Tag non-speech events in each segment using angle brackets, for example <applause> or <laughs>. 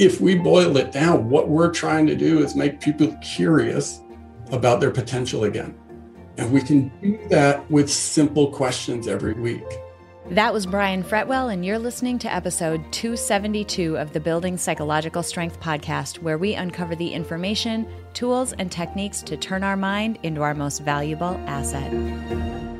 if we boil it down, what we're trying to do is make people curious about their potential again. And we can do that with simple questions every week. That was Brian Fretwell, and you're listening to episode 272 of the Building Psychological Strength podcast, where we uncover the information, tools, and techniques to turn our mind into our most valuable asset.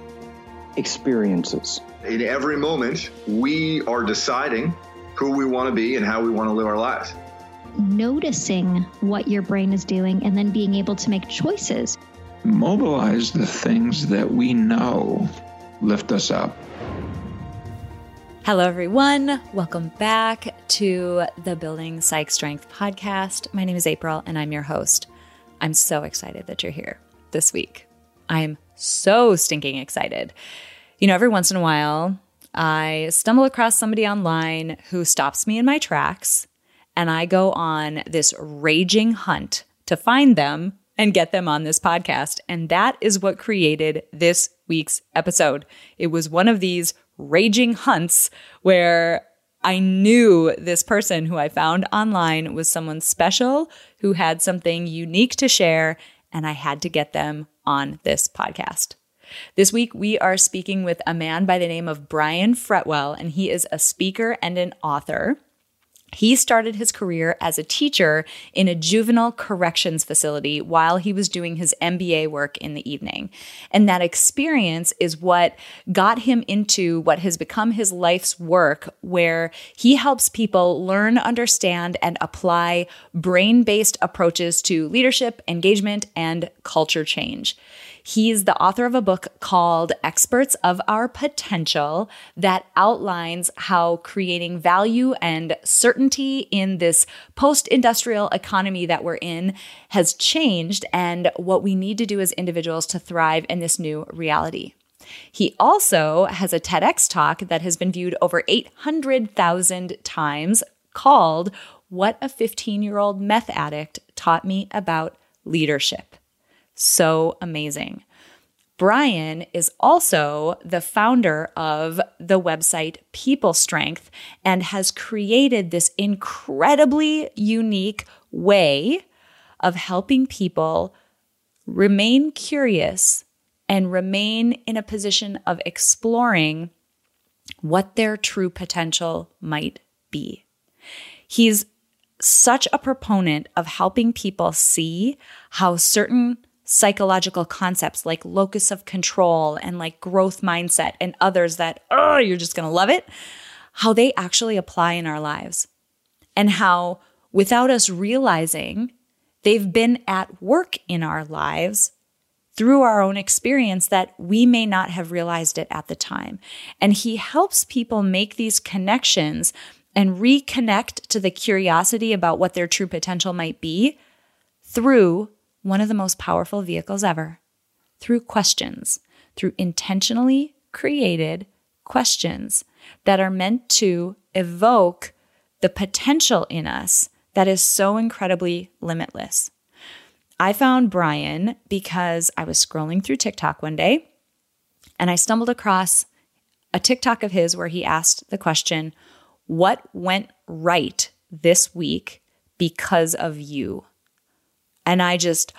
experiences. In every moment, we are deciding who we want to be and how we want to live our lives. Noticing what your brain is doing and then being able to make choices. Mobilize the things that we know lift us up. Hello, everyone. Welcome back to the Building Psych Strength podcast. My name is April, and I'm your host. I'm so excited that you're here this week. I'm so stinking excited. You know, every once in a while, I stumble across somebody online who stops me in my tracks, and I go on this raging hunt to find them and get them on this podcast. And that is what created this week's episode. It was one of these raging hunts where I knew this person who I found online was someone special who had something unique to share, and I had to get them on this podcast. This week, we are speaking with a man by the name of Brian Fretwell, and he is a speaker and an author. He started his career as a teacher in a juvenile corrections facility while he was doing his MBA work in the evening. And that experience is what got him into what has become his life's work, where he helps people learn, understand, and apply brain based approaches to leadership, engagement, and culture change. He's the author of a book called Experts of Our Potential that outlines how creating value and certainty in this post industrial economy that we're in has changed and what we need to do as individuals to thrive in this new reality. He also has a TEDx talk that has been viewed over 800,000 times called What a 15 Year Old Meth Addict Taught Me About Leadership so amazing. Brian is also the founder of the website People Strength and has created this incredibly unique way of helping people remain curious and remain in a position of exploring what their true potential might be. He's such a proponent of helping people see how certain psychological concepts like locus of control and like growth mindset and others that, oh, you're just going to love it, how they actually apply in our lives. And how, without us realizing, they've been at work in our lives through our own experience that we may not have realized it at the time. And he helps people make these connections and reconnect to the curiosity about what their true potential might be through one of the most powerful vehicles ever through questions, through intentionally created questions that are meant to evoke the potential in us that is so incredibly limitless. I found Brian because I was scrolling through TikTok one day and I stumbled across a TikTok of his where he asked the question, What went right this week because of you? And I just,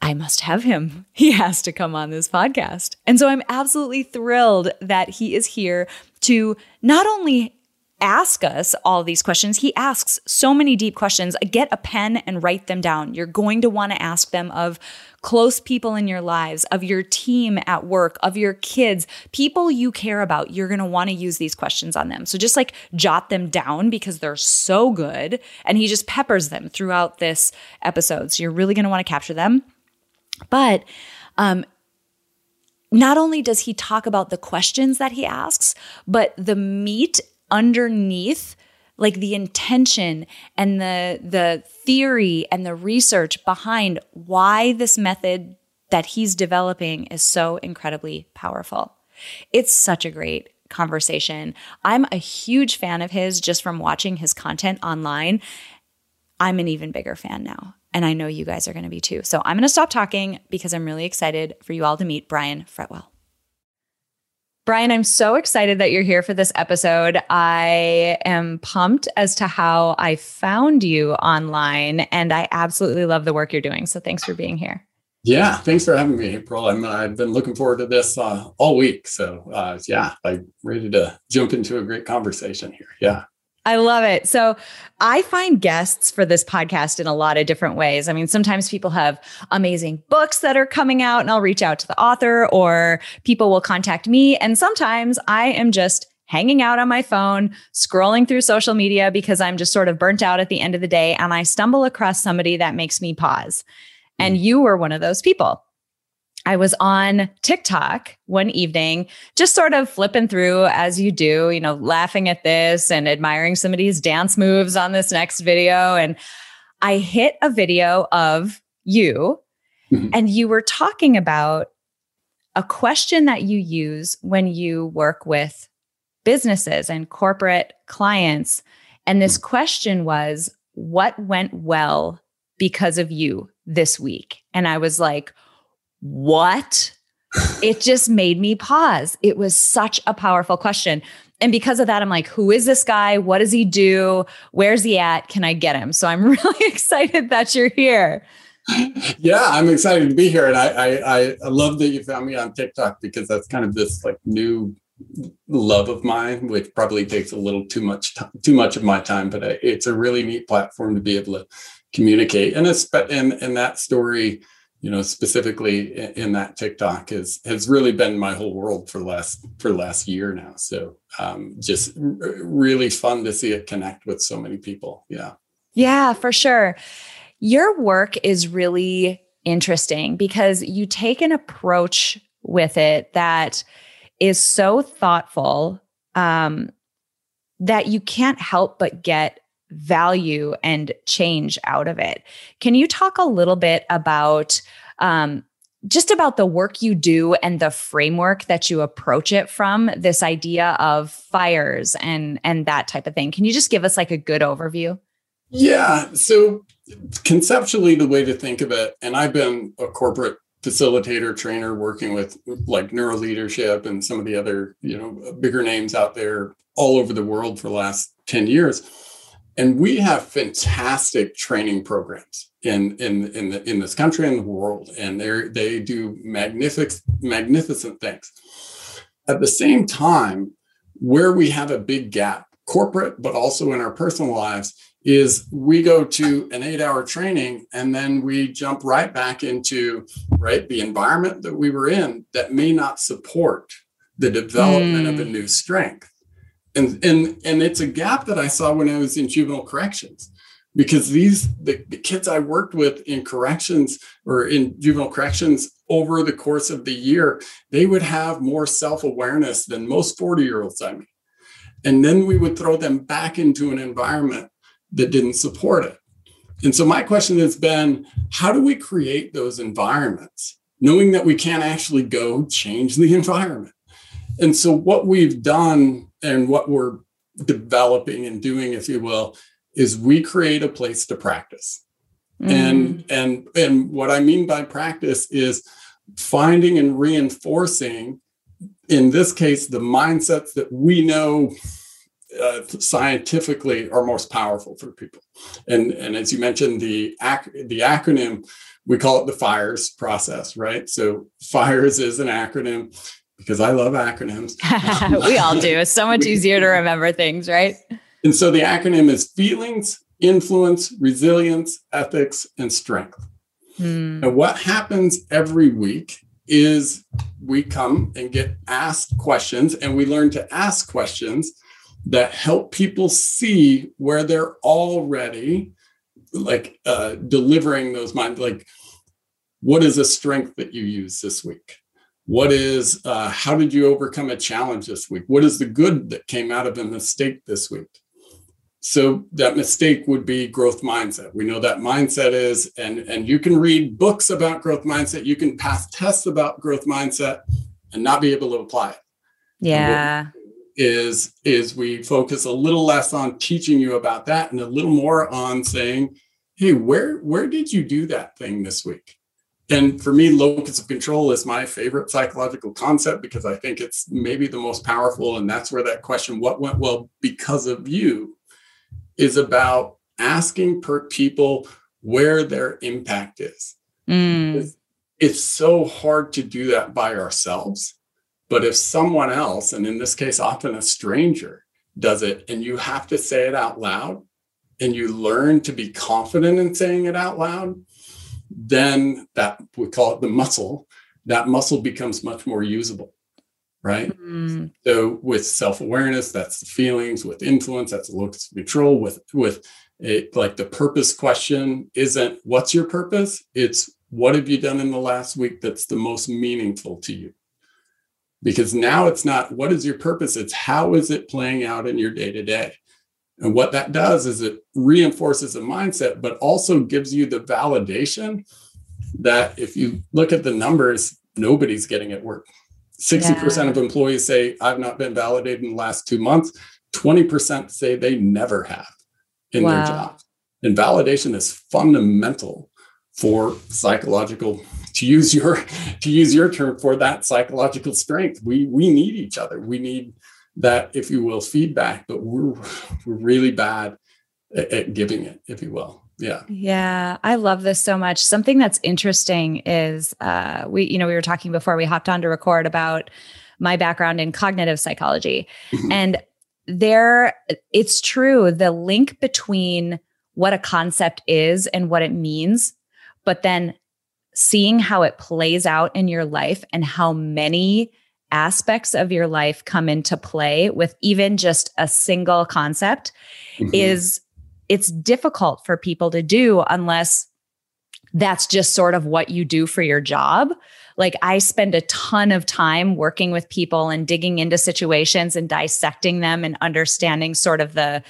I must have him. <laughs> He has to come on this podcast. And so I'm absolutely thrilled that he is here to not only ask us all these questions. He asks so many deep questions. Get a pen and write them down. You're going to want to ask them of close people in your lives, of your team at work, of your kids, people you care about. You're going to want to use these questions on them. So just like jot them down because they're so good. And he just peppers them throughout this episode. So you're really going to want to capture them. But, um, not only does he talk about the questions that he asks, but the meat underneath like the intention and the the theory and the research behind why this method that he's developing is so incredibly powerful. It's such a great conversation. I'm a huge fan of his just from watching his content online. I'm an even bigger fan now. And I know you guys are going to be too. So I'm going to stop talking because I'm really excited for you all to meet Brian Fretwell. Brian, I'm so excited that you're here for this episode. I am pumped as to how I found you online, and I absolutely love the work you're doing. So thanks for being here. Yeah, thanks for having me, April. I'm, I've been looking forward to this uh, all week. So, uh, yeah, I'm ready to jump into a great conversation here. Yeah. I love it. So I find guests for this podcast in a lot of different ways. I mean, sometimes people have amazing books that are coming out and I'll reach out to the author or people will contact me. And sometimes I am just hanging out on my phone, scrolling through social media because I'm just sort of burnt out at the end of the day and I stumble across somebody that makes me pause. And hmm. you were one of those people. I was on TikTok one evening, just sort of flipping through as you do, you know, laughing at this and admiring somebody's dance moves on this next video. And I hit a video of you, mm-hmm. and you were talking about a question that you use when you work with businesses and corporate clients. And this question was, What went well because of you this week? And I was like, what? it just made me pause. It was such a powerful question. And because of that, I'm like, who is this guy? What does he do? Where's he at? Can I get him? So I'm <laughs> really excited that you're here. Yeah, I'm excited to be here. And I, I, I love that you found me on TikTok because that's kind of this like new love of mine, which probably takes a little too much time, too much of my time, but it's a really neat platform to be able to communicate. And it's, and, and that story, you know, specifically in that TikTok has has really been my whole world for last for last year now. So um, just r- really fun to see it connect with so many people. Yeah. Yeah, for sure. Your work is really interesting because you take an approach with it that is so thoughtful um, that you can't help but get value and change out of it. Can you talk a little bit about um, just about the work you do and the framework that you approach it from? This idea of fires and and that type of thing. Can you just give us like a good overview? Yeah. So conceptually, the way to think of it, and I've been a corporate facilitator trainer working with like neuro leadership and some of the other you know bigger names out there all over the world for the last 10 years and we have fantastic training programs in in in, the, in this country and the world, and they they do magnificent magnificent things. At the same time, where we have a big gap, corporate but also in our personal lives, is we go to an eight hour training and then we jump right back into right the environment that we were in that may not support the development mm. of a new strength and and and it's a gap that I saw when I was in juvenile corrections because these the, the, kids I worked with in corrections or in juvenile corrections over the course of the year they would have more self-awareness than most 40 year olds I mean. And then we would throw them back into an environment that didn't support it. And so my question has been how do we create those environments knowing that we can't actually go change the <laughs> environment? And so what we've done and what we're developing and doing, if you will, is we create a place to practice. Mm. And and and what I mean by practice is finding and reinforcing, in this case, the mindsets that we know uh, scientifically are most powerful for people. And and as you mentioned, the ac- the acronym we call it the FIRES process, right? So FIRES is an acronym because I love acronyms. <laughs> we all do. It's so much easier to remember things, right? And so the acronym is feelings, influence, resilience, ethics, and strength. Hmm. And what happens every week is we come and get asked questions, and we learn to ask questions that help people see where they're already like uh, delivering those minds. Like, what is a strength that you use this week? What is, uh, how did you overcome a challenge this week? What is the good that came out of a mistake this week? so that mistake would be growth mindset. We know that mindset is, and, and you can read books about growth mindset, you can pass tests about growth mindset and not be able to apply it. Yeah. Is is we focus a little less on teaching you about that and a little more on saying, hey, where where did you do that thing this week? And for me, locus of control is my favorite psychological concept because I think it's maybe the most powerful. And that's where that question, what went well because of you, is about asking per people where their impact is. Mm. It's, it's so hard to do that by ourselves. But if someone else, and in this case, often a stranger, does it, and you have to say it out loud, and you learn to be confident in saying it out loud, then that we call it the muscle, that muscle becomes much more usable right? Mm. So with self-awareness, that's the feelings. With influence, that's the locus of control. With with it, like the purpose question isn't what's your purpose? It's what have you done in the last week that's the most meaningful to you? Because now it's not what is your purpose, it's how is it playing out in your day-to-day. And what that does is it reinforces a mindset, but also gives you the validation that if you look at the numbers, nobody's getting it work. 60% Yeah. of employees say, I've not been validated in the last two months. 20% say they never have in their job. And validation is fundamental for psychological to use your <laughs> to use your term for that psychological strength we we need each other we need that if you will feedback but we're we're really bad at, at giving it if you will yeah Yeah, I love this so much. Something that's interesting is uh, we, you know, we were talking before we hopped on to record about my background in cognitive psychology, Mhm. and there, it's true. The link between what a concept is and what it means, but then seeing how it plays out in your life and how many aspects of your life come into play with even just a single concept Mhm. is it's difficult for people to do unless that's just sort of what you do for your job. Like I spend a ton of time working with people and digging into situations and dissecting them and understanding sort of the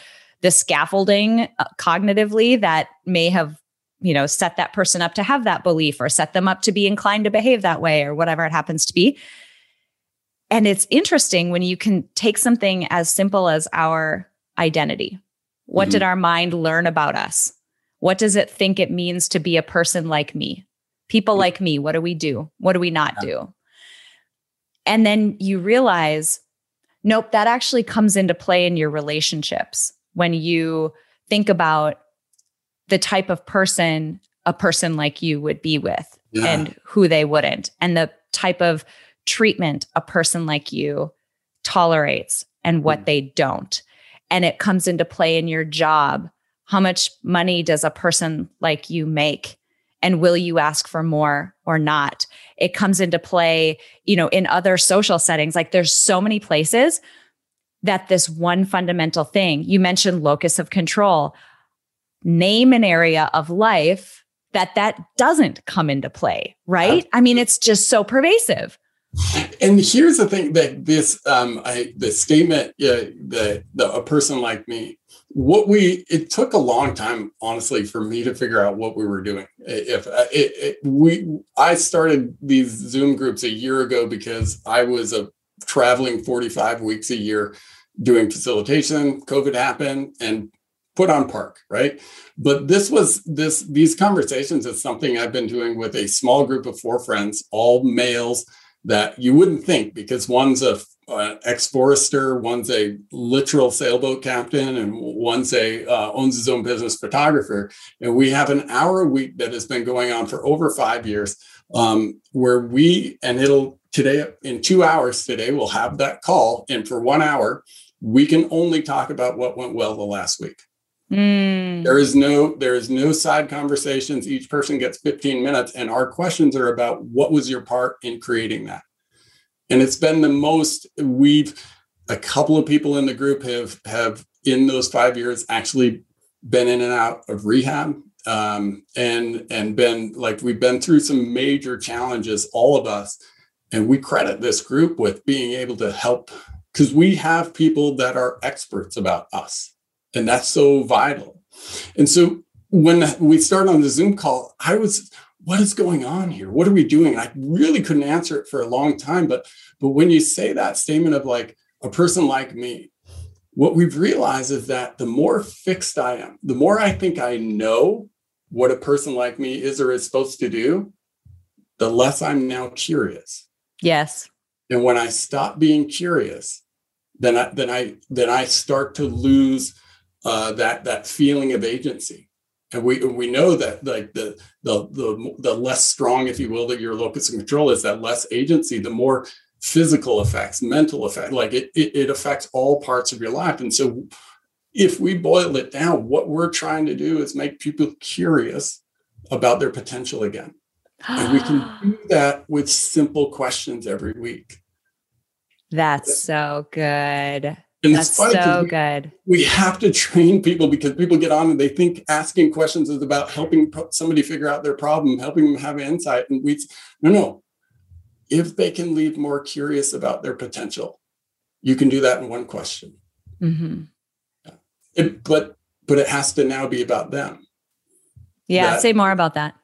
the scaffolding uh, cognitively that may have you know set that person up to have that belief or set them up to be inclined to behave that way or whatever it happens to be. And it's interesting when you can take something as simple as our identity. What did mm-hmm. our mind learn about us? What does it think it means to be a person like me? People like me, what do we do? What do we not do? And then you realize, nope, that actually comes into play in your relationships when you think about the type of person a person like you would be with Yeah. and who they wouldn't, and the type of treatment a person like you tolerates and what mm. they don't. And it comes into play in your job. How much money does a person like you make? And will you ask for more or not? It comes into play, you know, in other social settings. Like there's so many places that this one fundamental thing, you mentioned locus of control, name an area of life that that doesn't come into play, right? I mean, it's just so pervasive. And here's the thing that this um i the statement the, the a person like me what we it took a long time honestly for me to figure out what we were doing. If it, it, we i started these zoom groups a year ago because i was a traveling 45 weeks a year doing facilitation covid happened and put on park right? But this was this these conversations is something i've been doing with a small group of four friends all males that you wouldn't think because one's a uh, ex-forester, one's a literal sailboat captain, and one's a uh, owns his own business photographer. And we have an hour a week that has been going on for over five years, um, where we and it'll today in two hours today we'll have that call, and for one hour we can only talk about what went well the last week. Mm. There is no there is no side conversations. Each person gets 15 minutes, and our questions are about what was your part in creating that. And it's been the most we've a couple of people in the group have have in those five years actually been in and out of rehab um, and and been like we've been through some major challenges, all of us, and we credit this group with being able to help because we have people that are experts about us And that's so vital. And so when we started on the Zoom call, I was, what is going on here? What are we doing? I really couldn't answer it for a long time. But but when you say that statement of like a person like me, what we've realized is that the more fixed I am, the more I think I know what a person like me is or is supposed to do, the less I'm now curious. Yes. And when I stop being curious, then I then I then I start to lose uh, that that feeling of agency. And we we know that like the, the the the less strong, if you will, that your locus of control is, that less agency, the more physical effects, mental effect, like it, it it affects all parts of your life. And so if we boil it down, what we're trying to do is make people curious about their potential again. And we can <gasps> do that with simple questions every week. That's so good. And That's so we, good. We have to <laughs> train people because people get on and they think asking questions is about helping somebody figure out their problem, helping them have insight. And we, no, no. If they can leave more curious about their potential, you can do that in one question. Mm-hmm. It, but but it has to now be about them. Yeah, that, say more about that.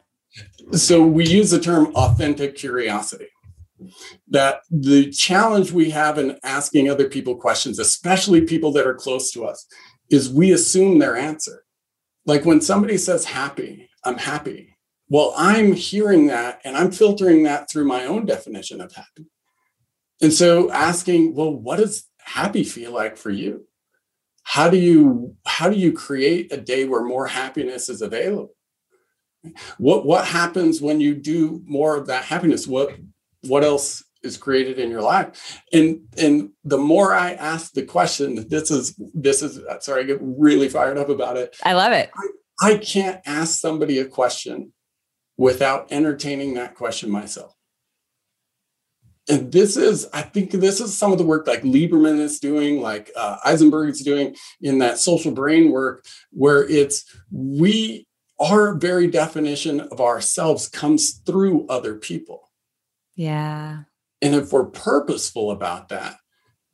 So we use the term authentic curiosity that the challenge we have in asking other people questions, especially people that are close to us, is we assume their answer. Like when somebody says happy, I'm happy. Well, I'm hearing that and I'm filtering that through my own definition of happy. And so asking, well, what does happy feel like for you? How do you how do you create a day where more happiness is available? What what happens when you do more of that happiness? What what else is created in your life? And and the more i ask the question this is this is sorry i get really fired up about it. I love it. I, I can't ask somebody a question without entertaining that question myself. And this is i think this is some of the work like lieberman is doing like uh, eisenberg is doing in that social brain work where it's we our very definition of ourselves comes through other people yeah. And if we're purposeful about that,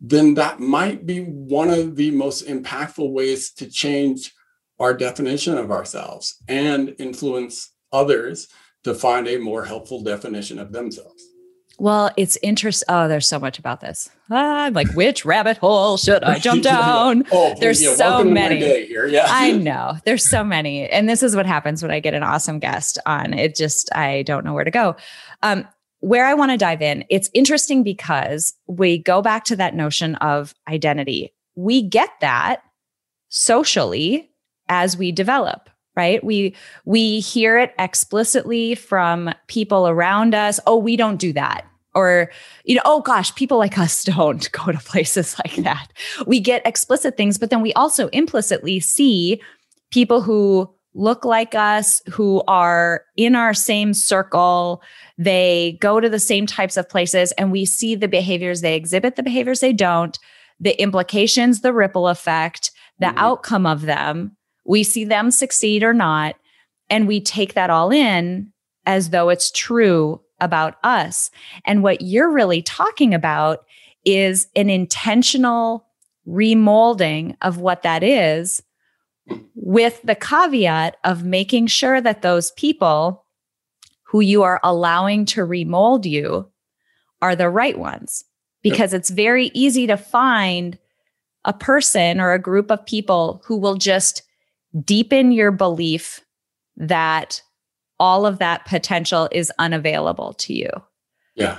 then that might be one of the most impactful ways to change our definition of ourselves and influence others to find a more helpful definition of themselves. Well, it's interesting. Oh, there's so much about this. Ah, I'm like, which rabbit hole should I jump <laughs> down? oh, there's yeah, so many. Yeah. I know. There's so many. And this is what happens when I get an awesome guest on. It just, I don't know where to go. Um, where I want to dive in, it's interesting because we go back to that notion of identity. We get that socially as we develop, right? We we hear it explicitly from people around us, "Oh, we don't do that." Or, you know, oh gosh, people like us <laughs> don't go to places like that. We get explicit things, but then we also implicitly see people who look like us, who are in our same circle, they go to the same types of places and we see the behaviors they exhibit, the behaviors they don't, the implications, the ripple effect, the mm-hmm. outcome of them. We see them succeed or not. And we take that all in as though it's true about us. And what you're really talking about is an intentional remolding of what that is with the caveat of making sure that those people who you are allowing to remold you are the right ones because it's very easy to find a person or a group of people who will just deepen your belief that all of that potential is unavailable to you. Yeah.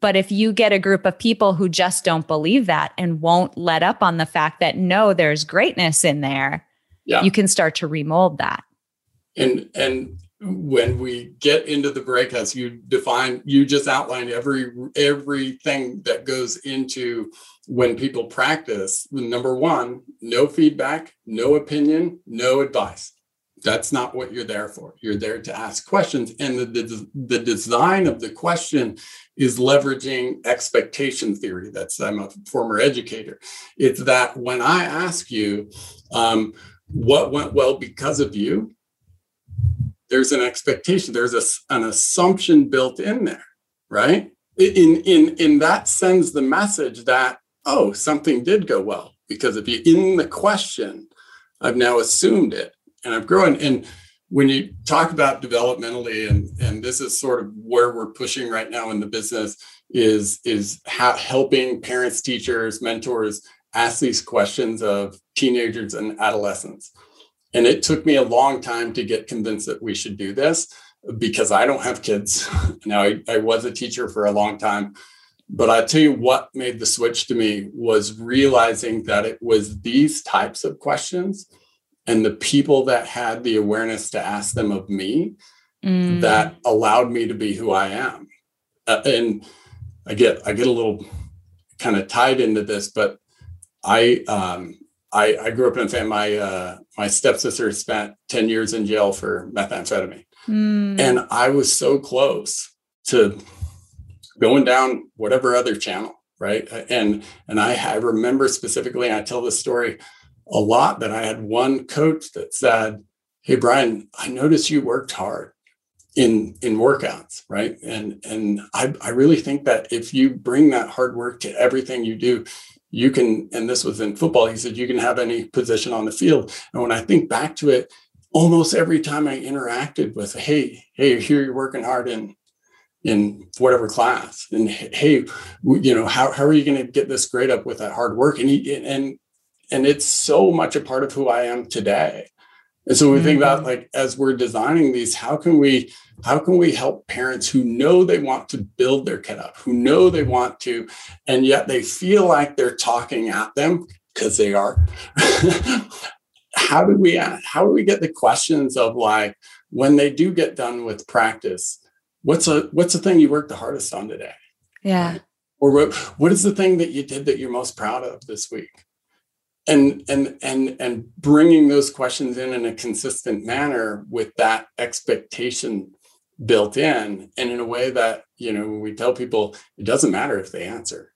But if you get a group of people who just don't believe that and won't let up on the fact that no, there's greatness in there, yeah. you can start to remold that. And and when we get into the breakouts, you define, you just outlined every everything that goes into when people practice. Number one, no feedback, no opinion, no advice. That's not what you're there for. You're there to ask questions. And the, the, the design of the question is leveraging expectation theory. That's, I'm a former educator. It's that when I ask you um, what went well because of you, there's an expectation there's a, an assumption built in there right in in in that sends the message that oh something did go well because if you in the question I've now assumed it and I've grown. And when you talk about developmentally, and and this is sort of where we're pushing right now in the business, is is how helping parents, teachers, mentors ask these questions of teenagers and adolescents. And it took me a long time to get convinced that we should do this because I don't have kids. <laughs> now I, I was a teacher for a long time. But I tell you what made the switch to me was realizing that it was these types of questions and the people that had the awareness to ask them of me mm. that allowed me to be who I am. Uh, and I get I get a little kind of tied into this, but I um, I, I grew up in a family. My uh, my stepsister spent ten years in jail for methamphetamine, mm. and I was so close to going down whatever other channel, right? And and I, I remember specifically. I tell this story a lot that I had one coach that said, "Hey Brian, I noticed you worked hard in in workouts, right? And and I I really think that if you bring that hard work to everything you do, you can. And this was in football. He said you can have any position on the field. And when I think back to it, almost every time I interacted with, hey, hey, here you're working hard in in whatever class and hey you know how, how are you going to get this grade up with that hard work and he, and and it's so much a part of who I am today. And so we mm-hmm. think about mm-hmm. like as we're designing these, how can we how can we help parents who know they want to build their kid up, who know they want to, and yet they feel like they're talking at them because they are. <laughs> how do we how do we get the questions of like when they do get done with practice, what's a what's the thing you worked the hardest on today? Yeah. Or what, what is the thing that you did that you're most proud of this week? and and and and bringing those questions in in a consistent manner with that expectation built in and in a way that you know we tell people it doesn't matter if they answer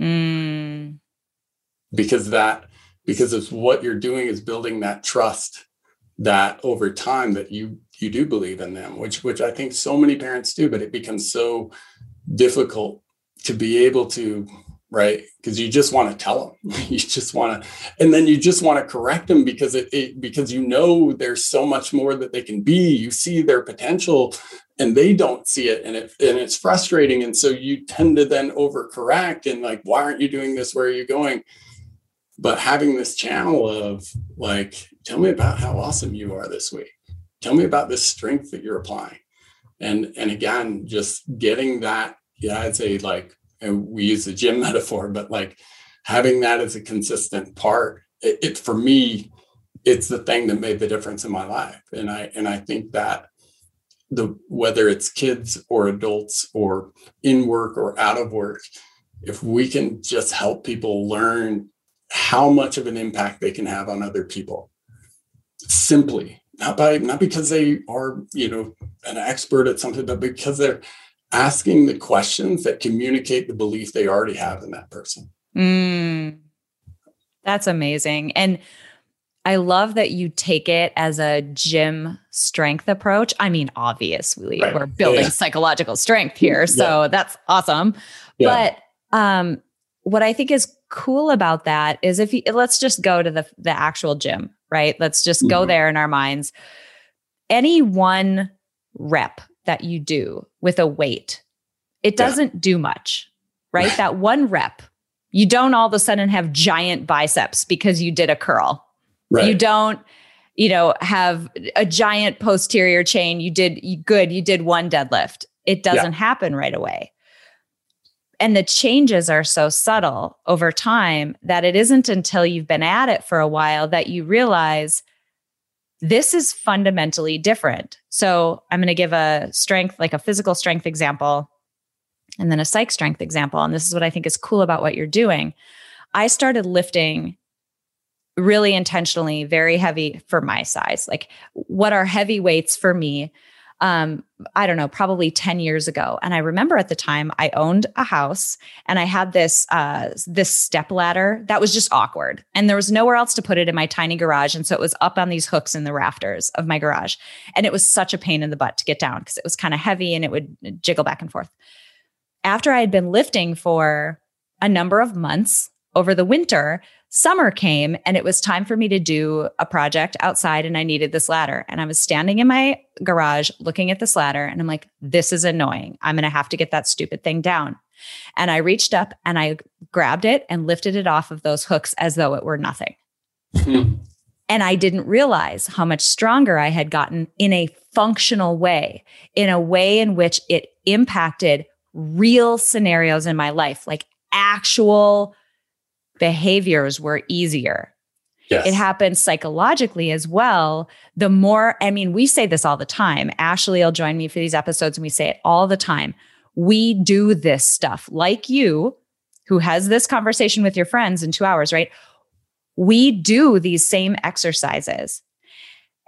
mm. because that because it's what you're doing is building that trust that over time that you you do believe in them which which i think so many parents do but it becomes so difficult to be able to right? Because you just want to tell them, <laughs> you just want to, and then you just want to correct them because it, it, because you know there's so much more that they can be. You see their potential, and they don't see it, and it and it's frustrating. And so you tend to then overcorrect and like, why aren't you doing this? Where are you going? But having this channel of like, tell me about how awesome you are this week. Tell me about this strength that you're applying. And and again, just getting that, yeah, I'd say like we use the gym <laughs> metaphor, but like having that as a consistent part, it, it, for me, it's the thing that made the difference in my life. And I and I think that the whether it's kids or adults or in work or out of work, if we can just help people learn how much of an impact they can have on other people simply not by not because they are you know an expert at something but because they're asking the questions that communicate the belief they already have in that person. Mm, that's amazing. And I love that you take it as a gym strength approach. I mean, obviously, right. we're building yeah. psychological strength here. <laughs> So yeah. that's awesome. Yeah. But um, what I think is cool about that is if you let's just go to the the actual gym, right? Let's just mm-hmm. go there in our minds. Any one rep that you do with a weight, it doesn't yeah. do much, <laughs> right? that one rep, you don't all of a sudden have giant biceps because you did a curl. Right. You don't, you know, have a giant posterior chain. You did you, good. You did one deadlift. It doesn't yeah. happen right away. And the changes are so subtle over time that it isn't until you've been at it for a while that you realize this is fundamentally different. So I'm going to give a strength, like a physical strength example, and then a psych strength example. And this is what I think is cool about what you're doing. I started lifting really intentionally, very heavy for my size. Like what are heavy weights for me? Um, I don't know, probably 10 years ago. And I remember at the time I owned a house and I had this uh, this step ladder that was just awkward. And there was nowhere else to put it in my tiny garage. And so it was up on these hooks in the rafters of my garage. And it was such a pain in the butt to get down because it was kind of heavy and it would jiggle back and forth. After I had been lifting for a number of months over the winter, summer came and it was time for me to do a project outside and I needed this ladder. And I was standing in my garage looking at this ladder and I'm like, this is annoying. I'm going to have to get that stupid thing down. And I reached up and I grabbed it and lifted it off of those hooks as though it were nothing. Hmm. and I didn't realize how much stronger I had gotten in a functional way, in a way in which it impacted real scenarios in my life, like actual behaviors were easier. Yes. It happens psychologically as well. The more, I mean, we say this all the time. Ashley will join me for these episodes and we say it all the time. We do this stuff like you, who has this conversation with your friends in two hours, right? We do these same exercises.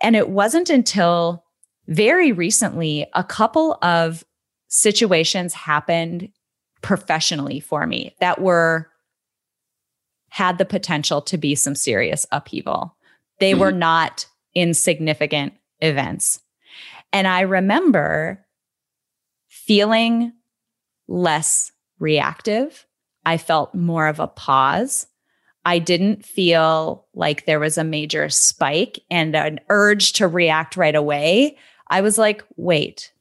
And it wasn't until very recently a couple of situations happened professionally for me that were had the potential to be some serious upheaval. They mm-hmm. were not insignificant events. And I remember feeling less reactive. I felt more of a pause. I didn't feel like there was a major spike and an urge to react right away. I was like, wait.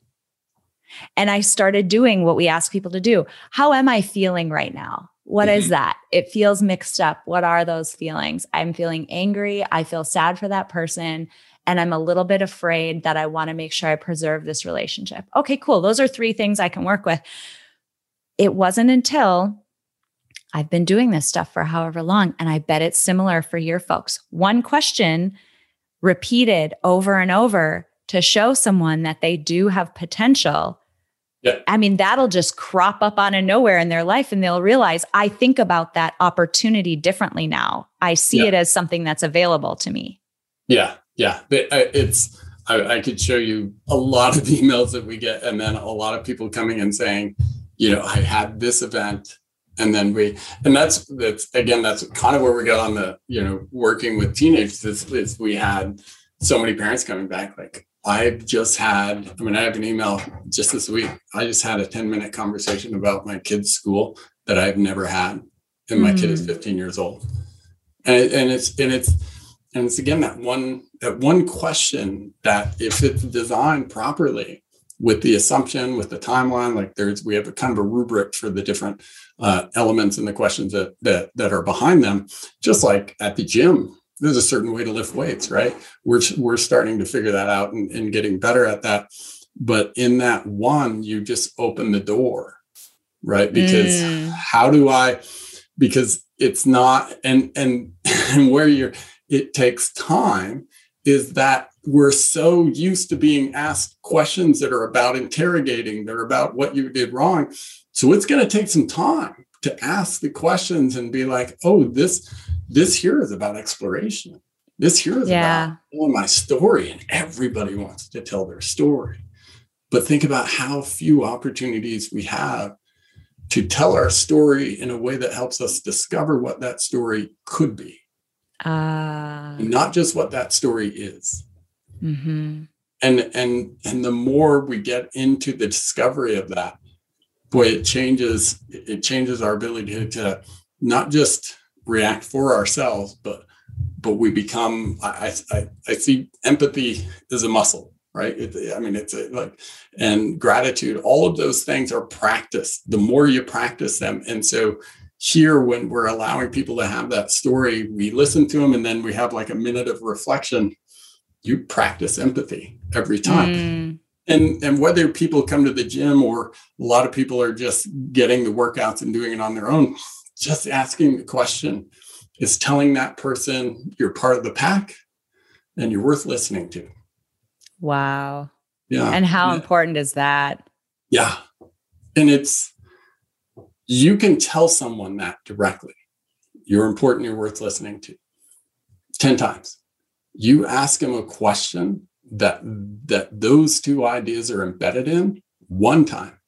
And I started doing what we ask people to do. How am I feeling right now? What mm-hmm. is that? It feels mixed up. What are those feelings? I'm feeling angry. I feel sad for that person. And I'm a little bit afraid that I want to make sure I preserve this relationship. Okay, cool. Those are three things I can work with. It wasn't until I've been doing this stuff for however long, and I bet it's similar for your folks. One question repeated over and over to show someone that they do have potential yeah. I mean, that'll just crop up out of nowhere in their life and they'll realize I think about that opportunity differently now. I see yeah. it as something that's available to me. Yeah. Yeah. It's, I, I, could show you a lot of <laughs> emails that we get, and then a lot of people coming and saying, you know, I had this event. And then we, and that's, that's again, that's kind of where we got on the, you know, working with teenagers is, is we had so many parents coming back like, I've just had, I mean, I have an email just this week. I just had a 10 minute conversation about my kid's school that I've never had. And my mm. kid is hmm. 15 years old. And, and it's, and it's, and it's again that one, that one question that if it's designed properly with the assumption, with the timeline, like there's, we have a kind of a rubric for the different uh, elements and the questions that, that, that are behind them, just like at the gym, there's a certain way to lift weights, right? We're we're starting to figure that out and, and getting better at that. But in that one, you just open the door, right? Because mm. how do I? Because it's not, and and <laughs> and where you're, it takes time. Is that we're so used to being asked questions that are about interrogating, they're about what you did wrong. So it's going to take some time to ask the questions and be like, oh, this this here is about exploration. This here is yeah. about telling my story, and everybody wants to tell their story. But think about how few opportunities we have to tell our story in a way that helps us discover what that story could be. Uh, not just what that story is. Mm-hmm. And and and the more we get into the discovery of that, boy, it changes it changes our ability to, to not just react for ourselves, but but we become I I, I see empathy as a muscle, right? It, I mean, it's a, like and gratitude. All of those things are practice. The more you practice them, and so here when we're allowing people to have that story, we listen to them, and then we have like a minute of reflection. You practice empathy every time. Mm and and whether people come to the gym or a lot of people are just getting the workouts and doing it on their own just asking the question is telling that person you're part of the pack and you're worth listening to. Wow. Yeah. And how and important is that? Yeah. And it's, you can tell someone that directly. You're important, you're worth listening to 10 times. You ask them a question that that those two ideas are embedded in one time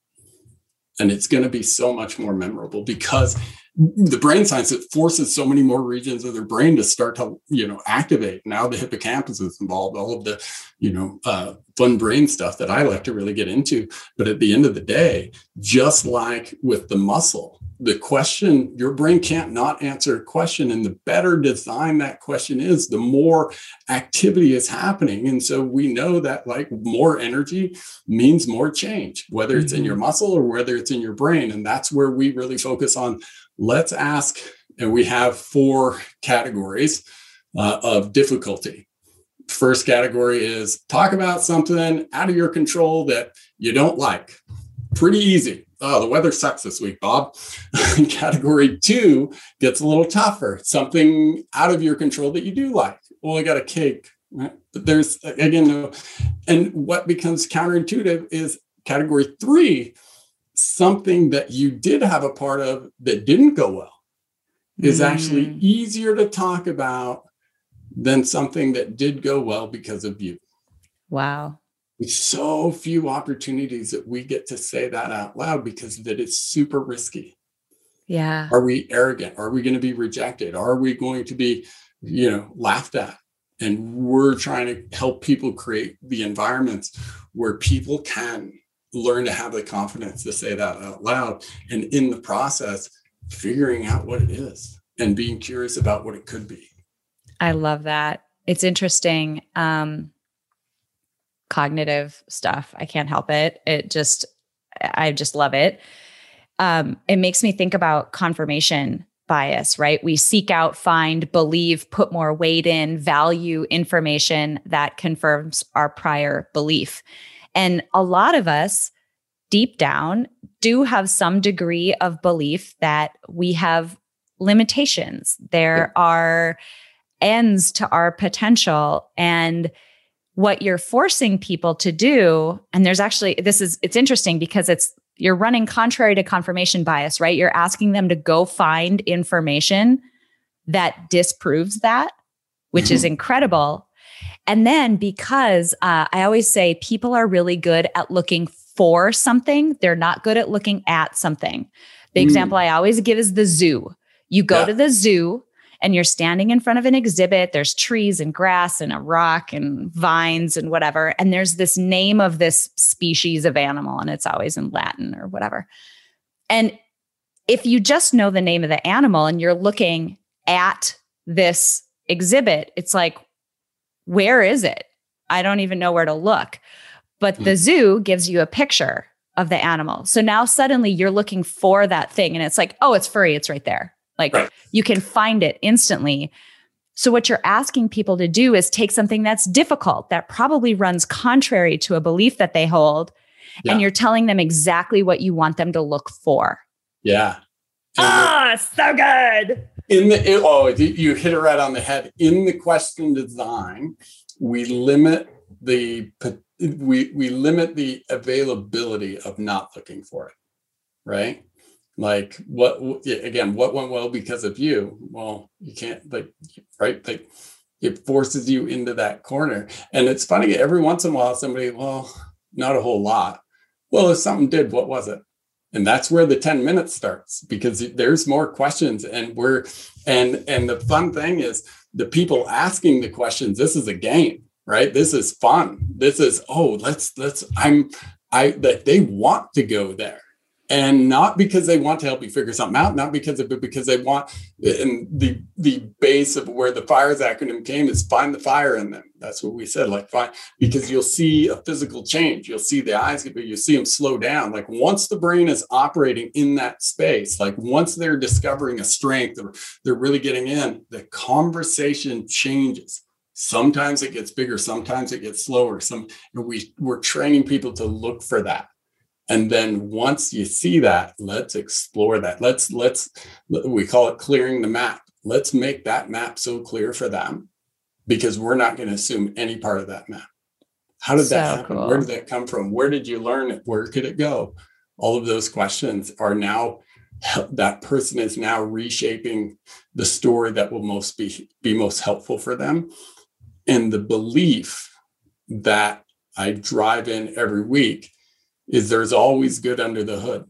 and it's going to be so much more memorable because the brain science it forces so many more regions of their brain to start to you know activate. Now the hippocampus is involved all of the you know uh, fun brain stuff that i like to really get into. But at the end of the day just like with the muscle the question your brain can't not answer a question. And the better design that question is the more activity is happening. And so we know that like more energy means more change whether it's in your mm-hmm. muscle or whether it's in your brain. And that's where we really focus on let's ask and we have four categories uh, of difficulty first category is talk about something out of your control that you don't like pretty easy oh, the weather sucks this week, Bob. <laughs> Category two gets a little tougher, something out of your control that you do like. Well, I got a cake, right? But there's, again, no. And what becomes counterintuitive is category three, something that you did have a part of that didn't go well is mm. actually easier to talk about than something that did go well because of you. Wow so few opportunities that we get to say that out loud because that is super risky. Yeah. Are we arrogant? Are we going to be rejected? Are we going to be, you know, laughed at? And we're trying to help people create the environments where people can learn to have the confidence to say that out loud. And in the process, figuring out what it is and being curious about what it could be. I love that. It's interesting. Um, cognitive stuff. I can't help it. It just, I just love it. Um, it makes me think about confirmation bias, right? We seek out, find, believe, put more weight in, value information that confirms our prior belief. And a lot of us, deep down, do have some degree of belief that we have limitations. There are ends to our potential. And what you're forcing people to do and there's actually this is it's interesting because it's you're running contrary to confirmation bias right you're asking them to go find information that disproves that which is mm-hmm. <laughs> incredible and then because uh, i always say people are really good at looking for something they're not good at looking at something the mm. example i always give is the zoo you go yeah. to the zoo and you're standing in front of an exhibit. There's trees and grass and a rock and vines and whatever. And there's this name of this species of animal, and it's always in Latin or whatever. And if you just know the name of the animal and you're looking at this exhibit, it's like, where is it? I don't even know where to look. But the hmm. zoo gives you a picture of the animal. So now suddenly you're looking for that thing and it's like, oh, it's furry, it's right there. Like right. you can find it instantly. So, what you're asking people to do is take something that's difficult, that probably runs contrary to a belief that they hold, yeah. and you're telling them exactly what you want them to look for. Yeah. Ah, oh, so good. In the in, oh, you hit it right on the head. In the question design, we limit the we we limit the availability of not looking for it, right? like what again what went well because of you well you can't like right like it forces you into that corner and it's funny every once in a while somebody well not a whole lot well if something did what was it and that's where the 10 minutes starts because there's more questions and we're and and the fun thing is the people asking the questions this is a game right? This is fun. This is oh let's let's i'm i that they want to go there and not because they want to help you figure something out, not because of it, because they want. And the the base of where the fires acronym came is find the fire in them. That's what we said, like find because you'll see a physical change. You'll see the eyes big. You see them slow down. Like once the brain is operating in that space, like once they're discovering a strength, or they're really getting in, the conversation changes. Sometimes it gets bigger, sometimes it gets slower. Some and we we're training people to look for that and then once you see that let's explore that. Let's let's we call it clearing the map. Let's make that map so clear for them because we're not going to assume any part of that map. How did so that happen? cool. where did that come from? Where did you learn it? Where could it go? All of those questions are now that person is now reshaping the story that will most be be most helpful for them. And the belief that i drive in every week is there's always good under the hood.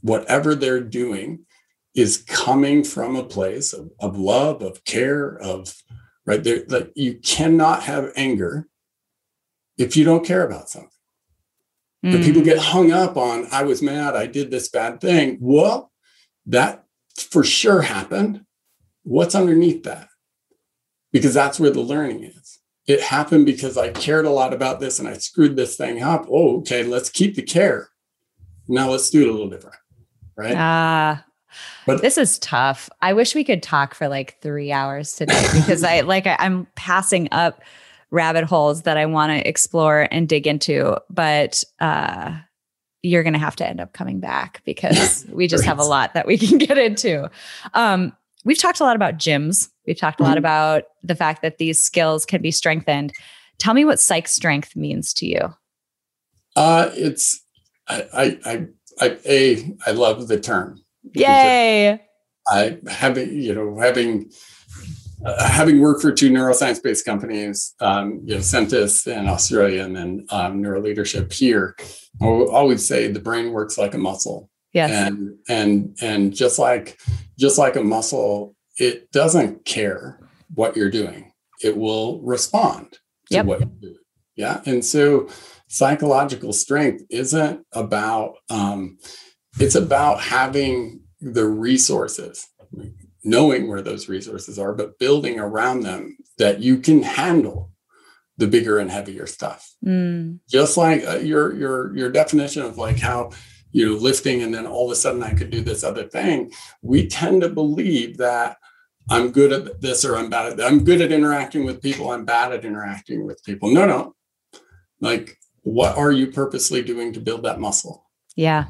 Whatever they're doing is coming from a place of, of love, of care, of right there that you cannot have anger if you don't care about something. Mm. The people get hung up on, I was mad, I did this bad thing. Well, that for sure happened. What's underneath that? Because that's where the learning is. It happened because I cared a lot about this and I screwed this thing up. Oh, okay, let's keep the care. Now let's do it a little different. Right. Ah, but this is tough. I wish we could talk for like three hours today <laughs> because I like I, I'm passing up rabbit holes that I want to explore and dig into, but uh you're going to have to end up coming back because <laughs> we just have a lot that we can <laughs> get into. Um, we've talked a lot about gyms. We've talked a lot mm-hmm. about the fact that these skills can be strengthened. Tell me what psych strength means to you. Uh, it's I, I I I a I love the term. Yay! I having you know having uh, having worked for two neuroscience based companies, um, you know, Sentis in Australia and then um, Neuroleadership here, I always say the brain works like a muscle. Yes. And and and just like just like a muscle, it doesn't care what you're doing. It will respond to yep. what you do. Yeah. And so psychological strength isn't about um, it's about having the resources knowing where those resources are, but building around them that you can handle the bigger and heavier stuff. Mm. Just like uh, your your your definition of like how you know lifting and then all of a sudden I could do this other thing. We tend to believe that I'm good at this or I'm bad at that. I'm good at interacting with people. I'm bad at interacting with people. No, no. Like, what are you purposely doing to build that muscle? Yeah.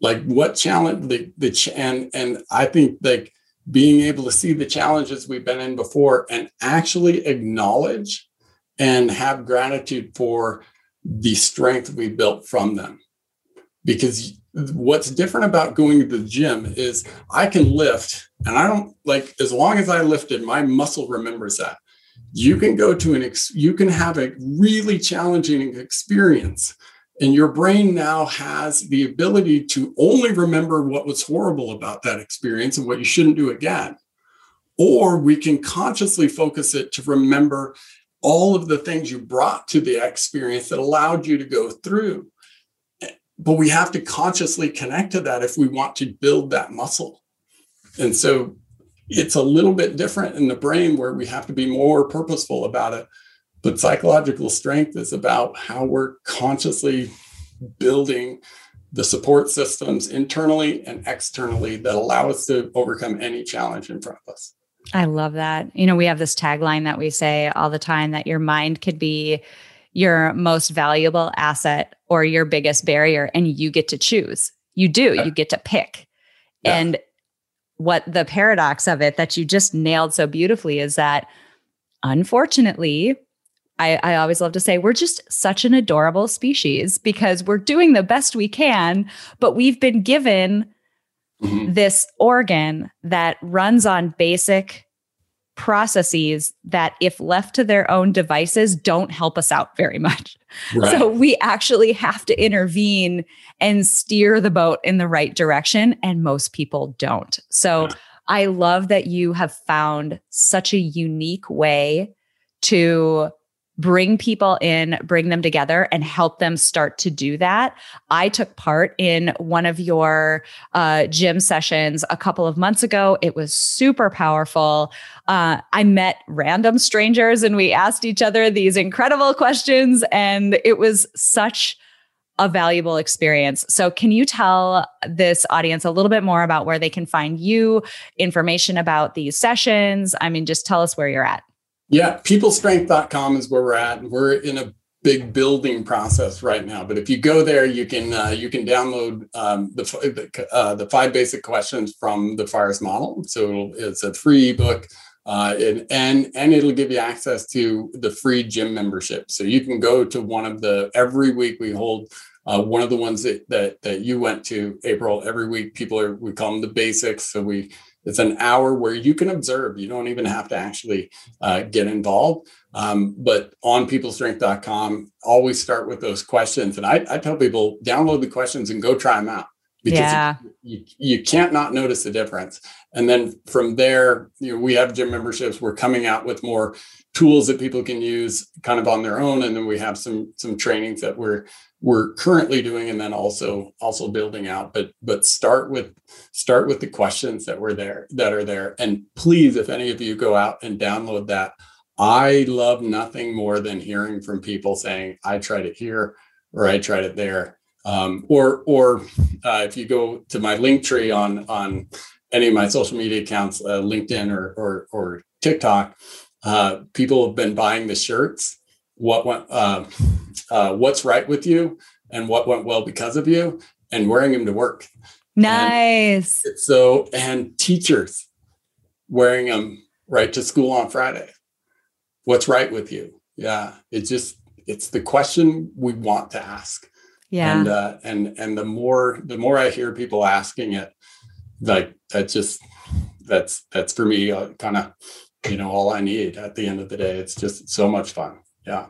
Like, what challenge the the ch- and and I think like being able to see the challenges we've been in before and actually acknowledge and have gratitude for the strength we built from them. Because what's different about going to the gym is I can lift, and I don't like as long as I lifted, my muscle remembers that. You can go to an ex, you can have a really challenging experience and your brain now has the ability to only remember what was horrible about that experience and what you shouldn't do again. Or we can consciously focus it to remember all of the things you brought to the experience that allowed you to go through. But we have to consciously connect to that if we want to build that muscle. And so it's a little bit different in the brain where we have to be more purposeful about it but psychological strength is about how we're consciously building the support systems internally and externally that allow us to overcome any challenge in front of us. I love that. You know, we have this tagline that we say all the time that your mind could be your most valuable asset or your biggest barrier, and you get to choose. You do, yeah. you get to pick. Yeah. And what the paradox of it that you just nailed so beautifully is that unfortunately, I, I always love to say we're just such an adorable species because we're doing the best we can, but we've been given mm-hmm. this organ that runs on basic processes that, if left to their own devices, don't help us out very much. Right. So we actually have to intervene and steer the boat in the right direction. And most people don't. So yeah. I love that you have found such a unique way to bring people in, bring them together, and help them start to do that. I took part in one of your uh, gym sessions a couple of months ago. It was super powerful. Uh, I met random strangers and we asked each other these incredible questions, and it was such a valuable experience. So, can you tell this audience a little bit more about where they can find you, information about these sessions? I mean, just tell us where you're at. Yeah, peoplestrength.com is where we're at. We're in a big building process right now. But if you go there, you can uh, you can download um, the uh, the, five basic questions from the FIRES model. So it's a free ebook, uh, and and and it'll give you access to the free gym membership. So you can go to one of the every week we hold. Uh, one of the ones that, that that you went to, April. Every week, people are we call them the basics. So we it's an hour where you can observe. You don't even have to actually uh, get involved. Um, but on peoplestrength.com, always start with those questions. And I, I tell people download the questions and go try them out because Yeah. you, you, you can't not notice the difference. And then from there, you know, we have gym memberships. We're coming out with more tools that people can use kind of on their own. And then we have some some trainings that we're we're currently doing and then also also building out. But but start with start with the questions that were there that are there. And please, if any of you go out and download that, I love nothing more than hearing from people saying, I tried it here or I tried it there. Um, or or uh, if you go to my link tree on on any of my social media accounts, uh, LinkedIn or or, or TikTok, uh, people have been buying the shirts. What went? Uh, uh, what's right with you, and what went well because of you, and wearing them to work. Nice. And so and teachers wearing them right to school on Friday. What's right with you? Yeah, it's just it's the question we want to ask Yeah. and uh, and and the more the more I hear people asking it, like that just that's that's for me uh, kind of you know all I need at the end of the day. It's just so much fun. Yeah.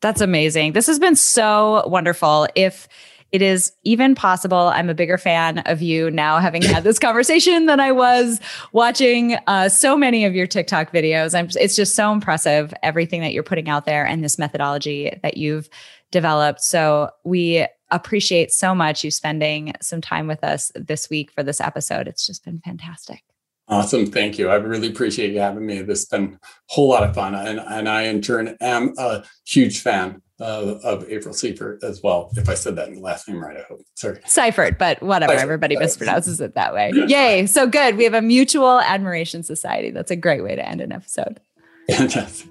That's amazing. This has been so wonderful. If it is even possible, I'm a bigger fan of you now having had this conversation than I was watching uh, so many of your TikTok videos. I'm, it's just so impressive, everything that you're putting out there and this methodology that you've developed. So we appreciate so much you spending some time with us this week for this episode. It's just been fantastic. Awesome. Thank you. I really appreciate you having me. This has been a whole lot of fun. And, and I, in turn, am a huge fan of, of April Seifert as well. If I said that in the last name right, I hope. Sorry. Seifert, but whatever. Seifert. Everybody mispronounces it that way. Yay. So good. We have a mutual admiration society. That's a great way to end an episode. Fantastic.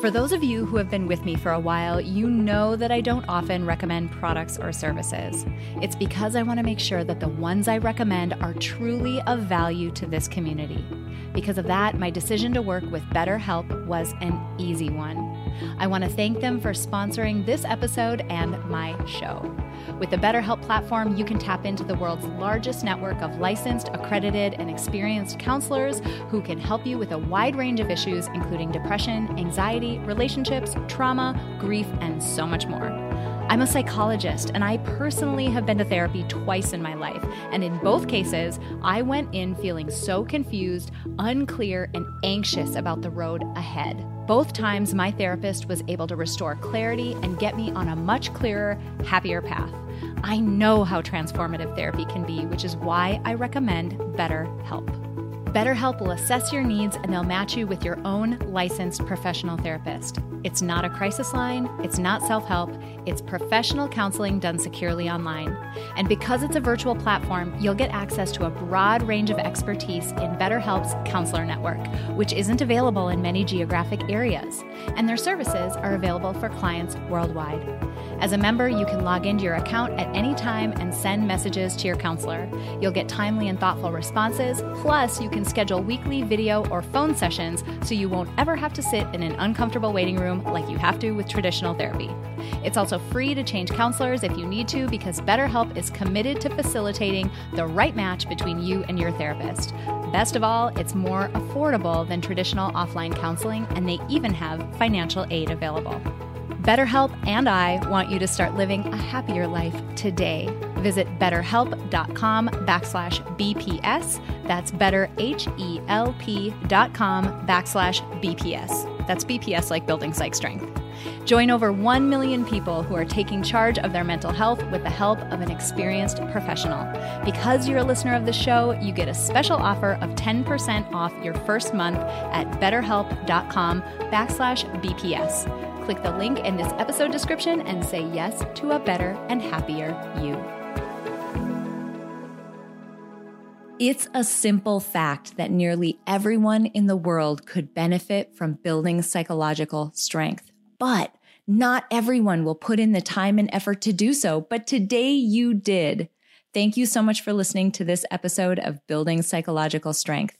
For those of you who have been with me for a while, you know that I don't often recommend products or services. It's because I want to make sure that the ones I recommend are truly of value to this community. Because of that, my decision to work with BetterHelp was an easy one. I want to thank them for sponsoring this episode and my show. With the BetterHelp platform, you can tap into the world's largest network of licensed, accredited, and experienced counselors who can help you with a wide range of issues, including depression, anxiety, relationships, trauma, grief, and so much more. I'm a psychologist, and I personally have been to therapy twice in my life. And in both cases, I went in feeling so confused, unclear, and anxious about the road ahead. Both times, my therapist was able to restore clarity and get me on a much clearer, happier path. I know how transformative therapy can be, which is why I recommend BetterHelp. BetterHelp will assess your needs and they'll match you with your own licensed professional therapist. It's not a crisis line, it's not self help, it's professional counseling done securely online. And because it's a virtual platform, you'll get access to a broad range of expertise in BetterHelp's counselor network, which isn't available in many geographic areas. And their services are available for clients worldwide. As a member, you can log into your account at any time and send messages to your counselor. You'll get timely and thoughtful responses, plus, you can schedule weekly video or phone sessions so you won't ever have to sit in an uncomfortable waiting room like you have to with traditional therapy. It's also free to change counselors if you need to because BetterHelp is committed to facilitating the right match between you and your therapist. Best of all, it's more affordable than traditional offline counseling, and they even have financial aid available. BetterHelp and I want you to start living a happier life today. Visit betterhelp.com backslash BPS. That's betterhelp.com backslash BPS. That's BPS like building psych strength. Join over 1 million people who are taking charge of their mental health with the help of an experienced professional. Because you're a listener of the show, you get a special offer of 10% off your first month at betterhelp.com backslash BPS. Click the link in this episode description and say yes to a better and happier you. It's a simple fact that nearly everyone in the world could benefit from building psychological strength, but not everyone will put in the time and effort to do so. But today you did. Thank you so much for listening to this episode of Building Psychological Strength.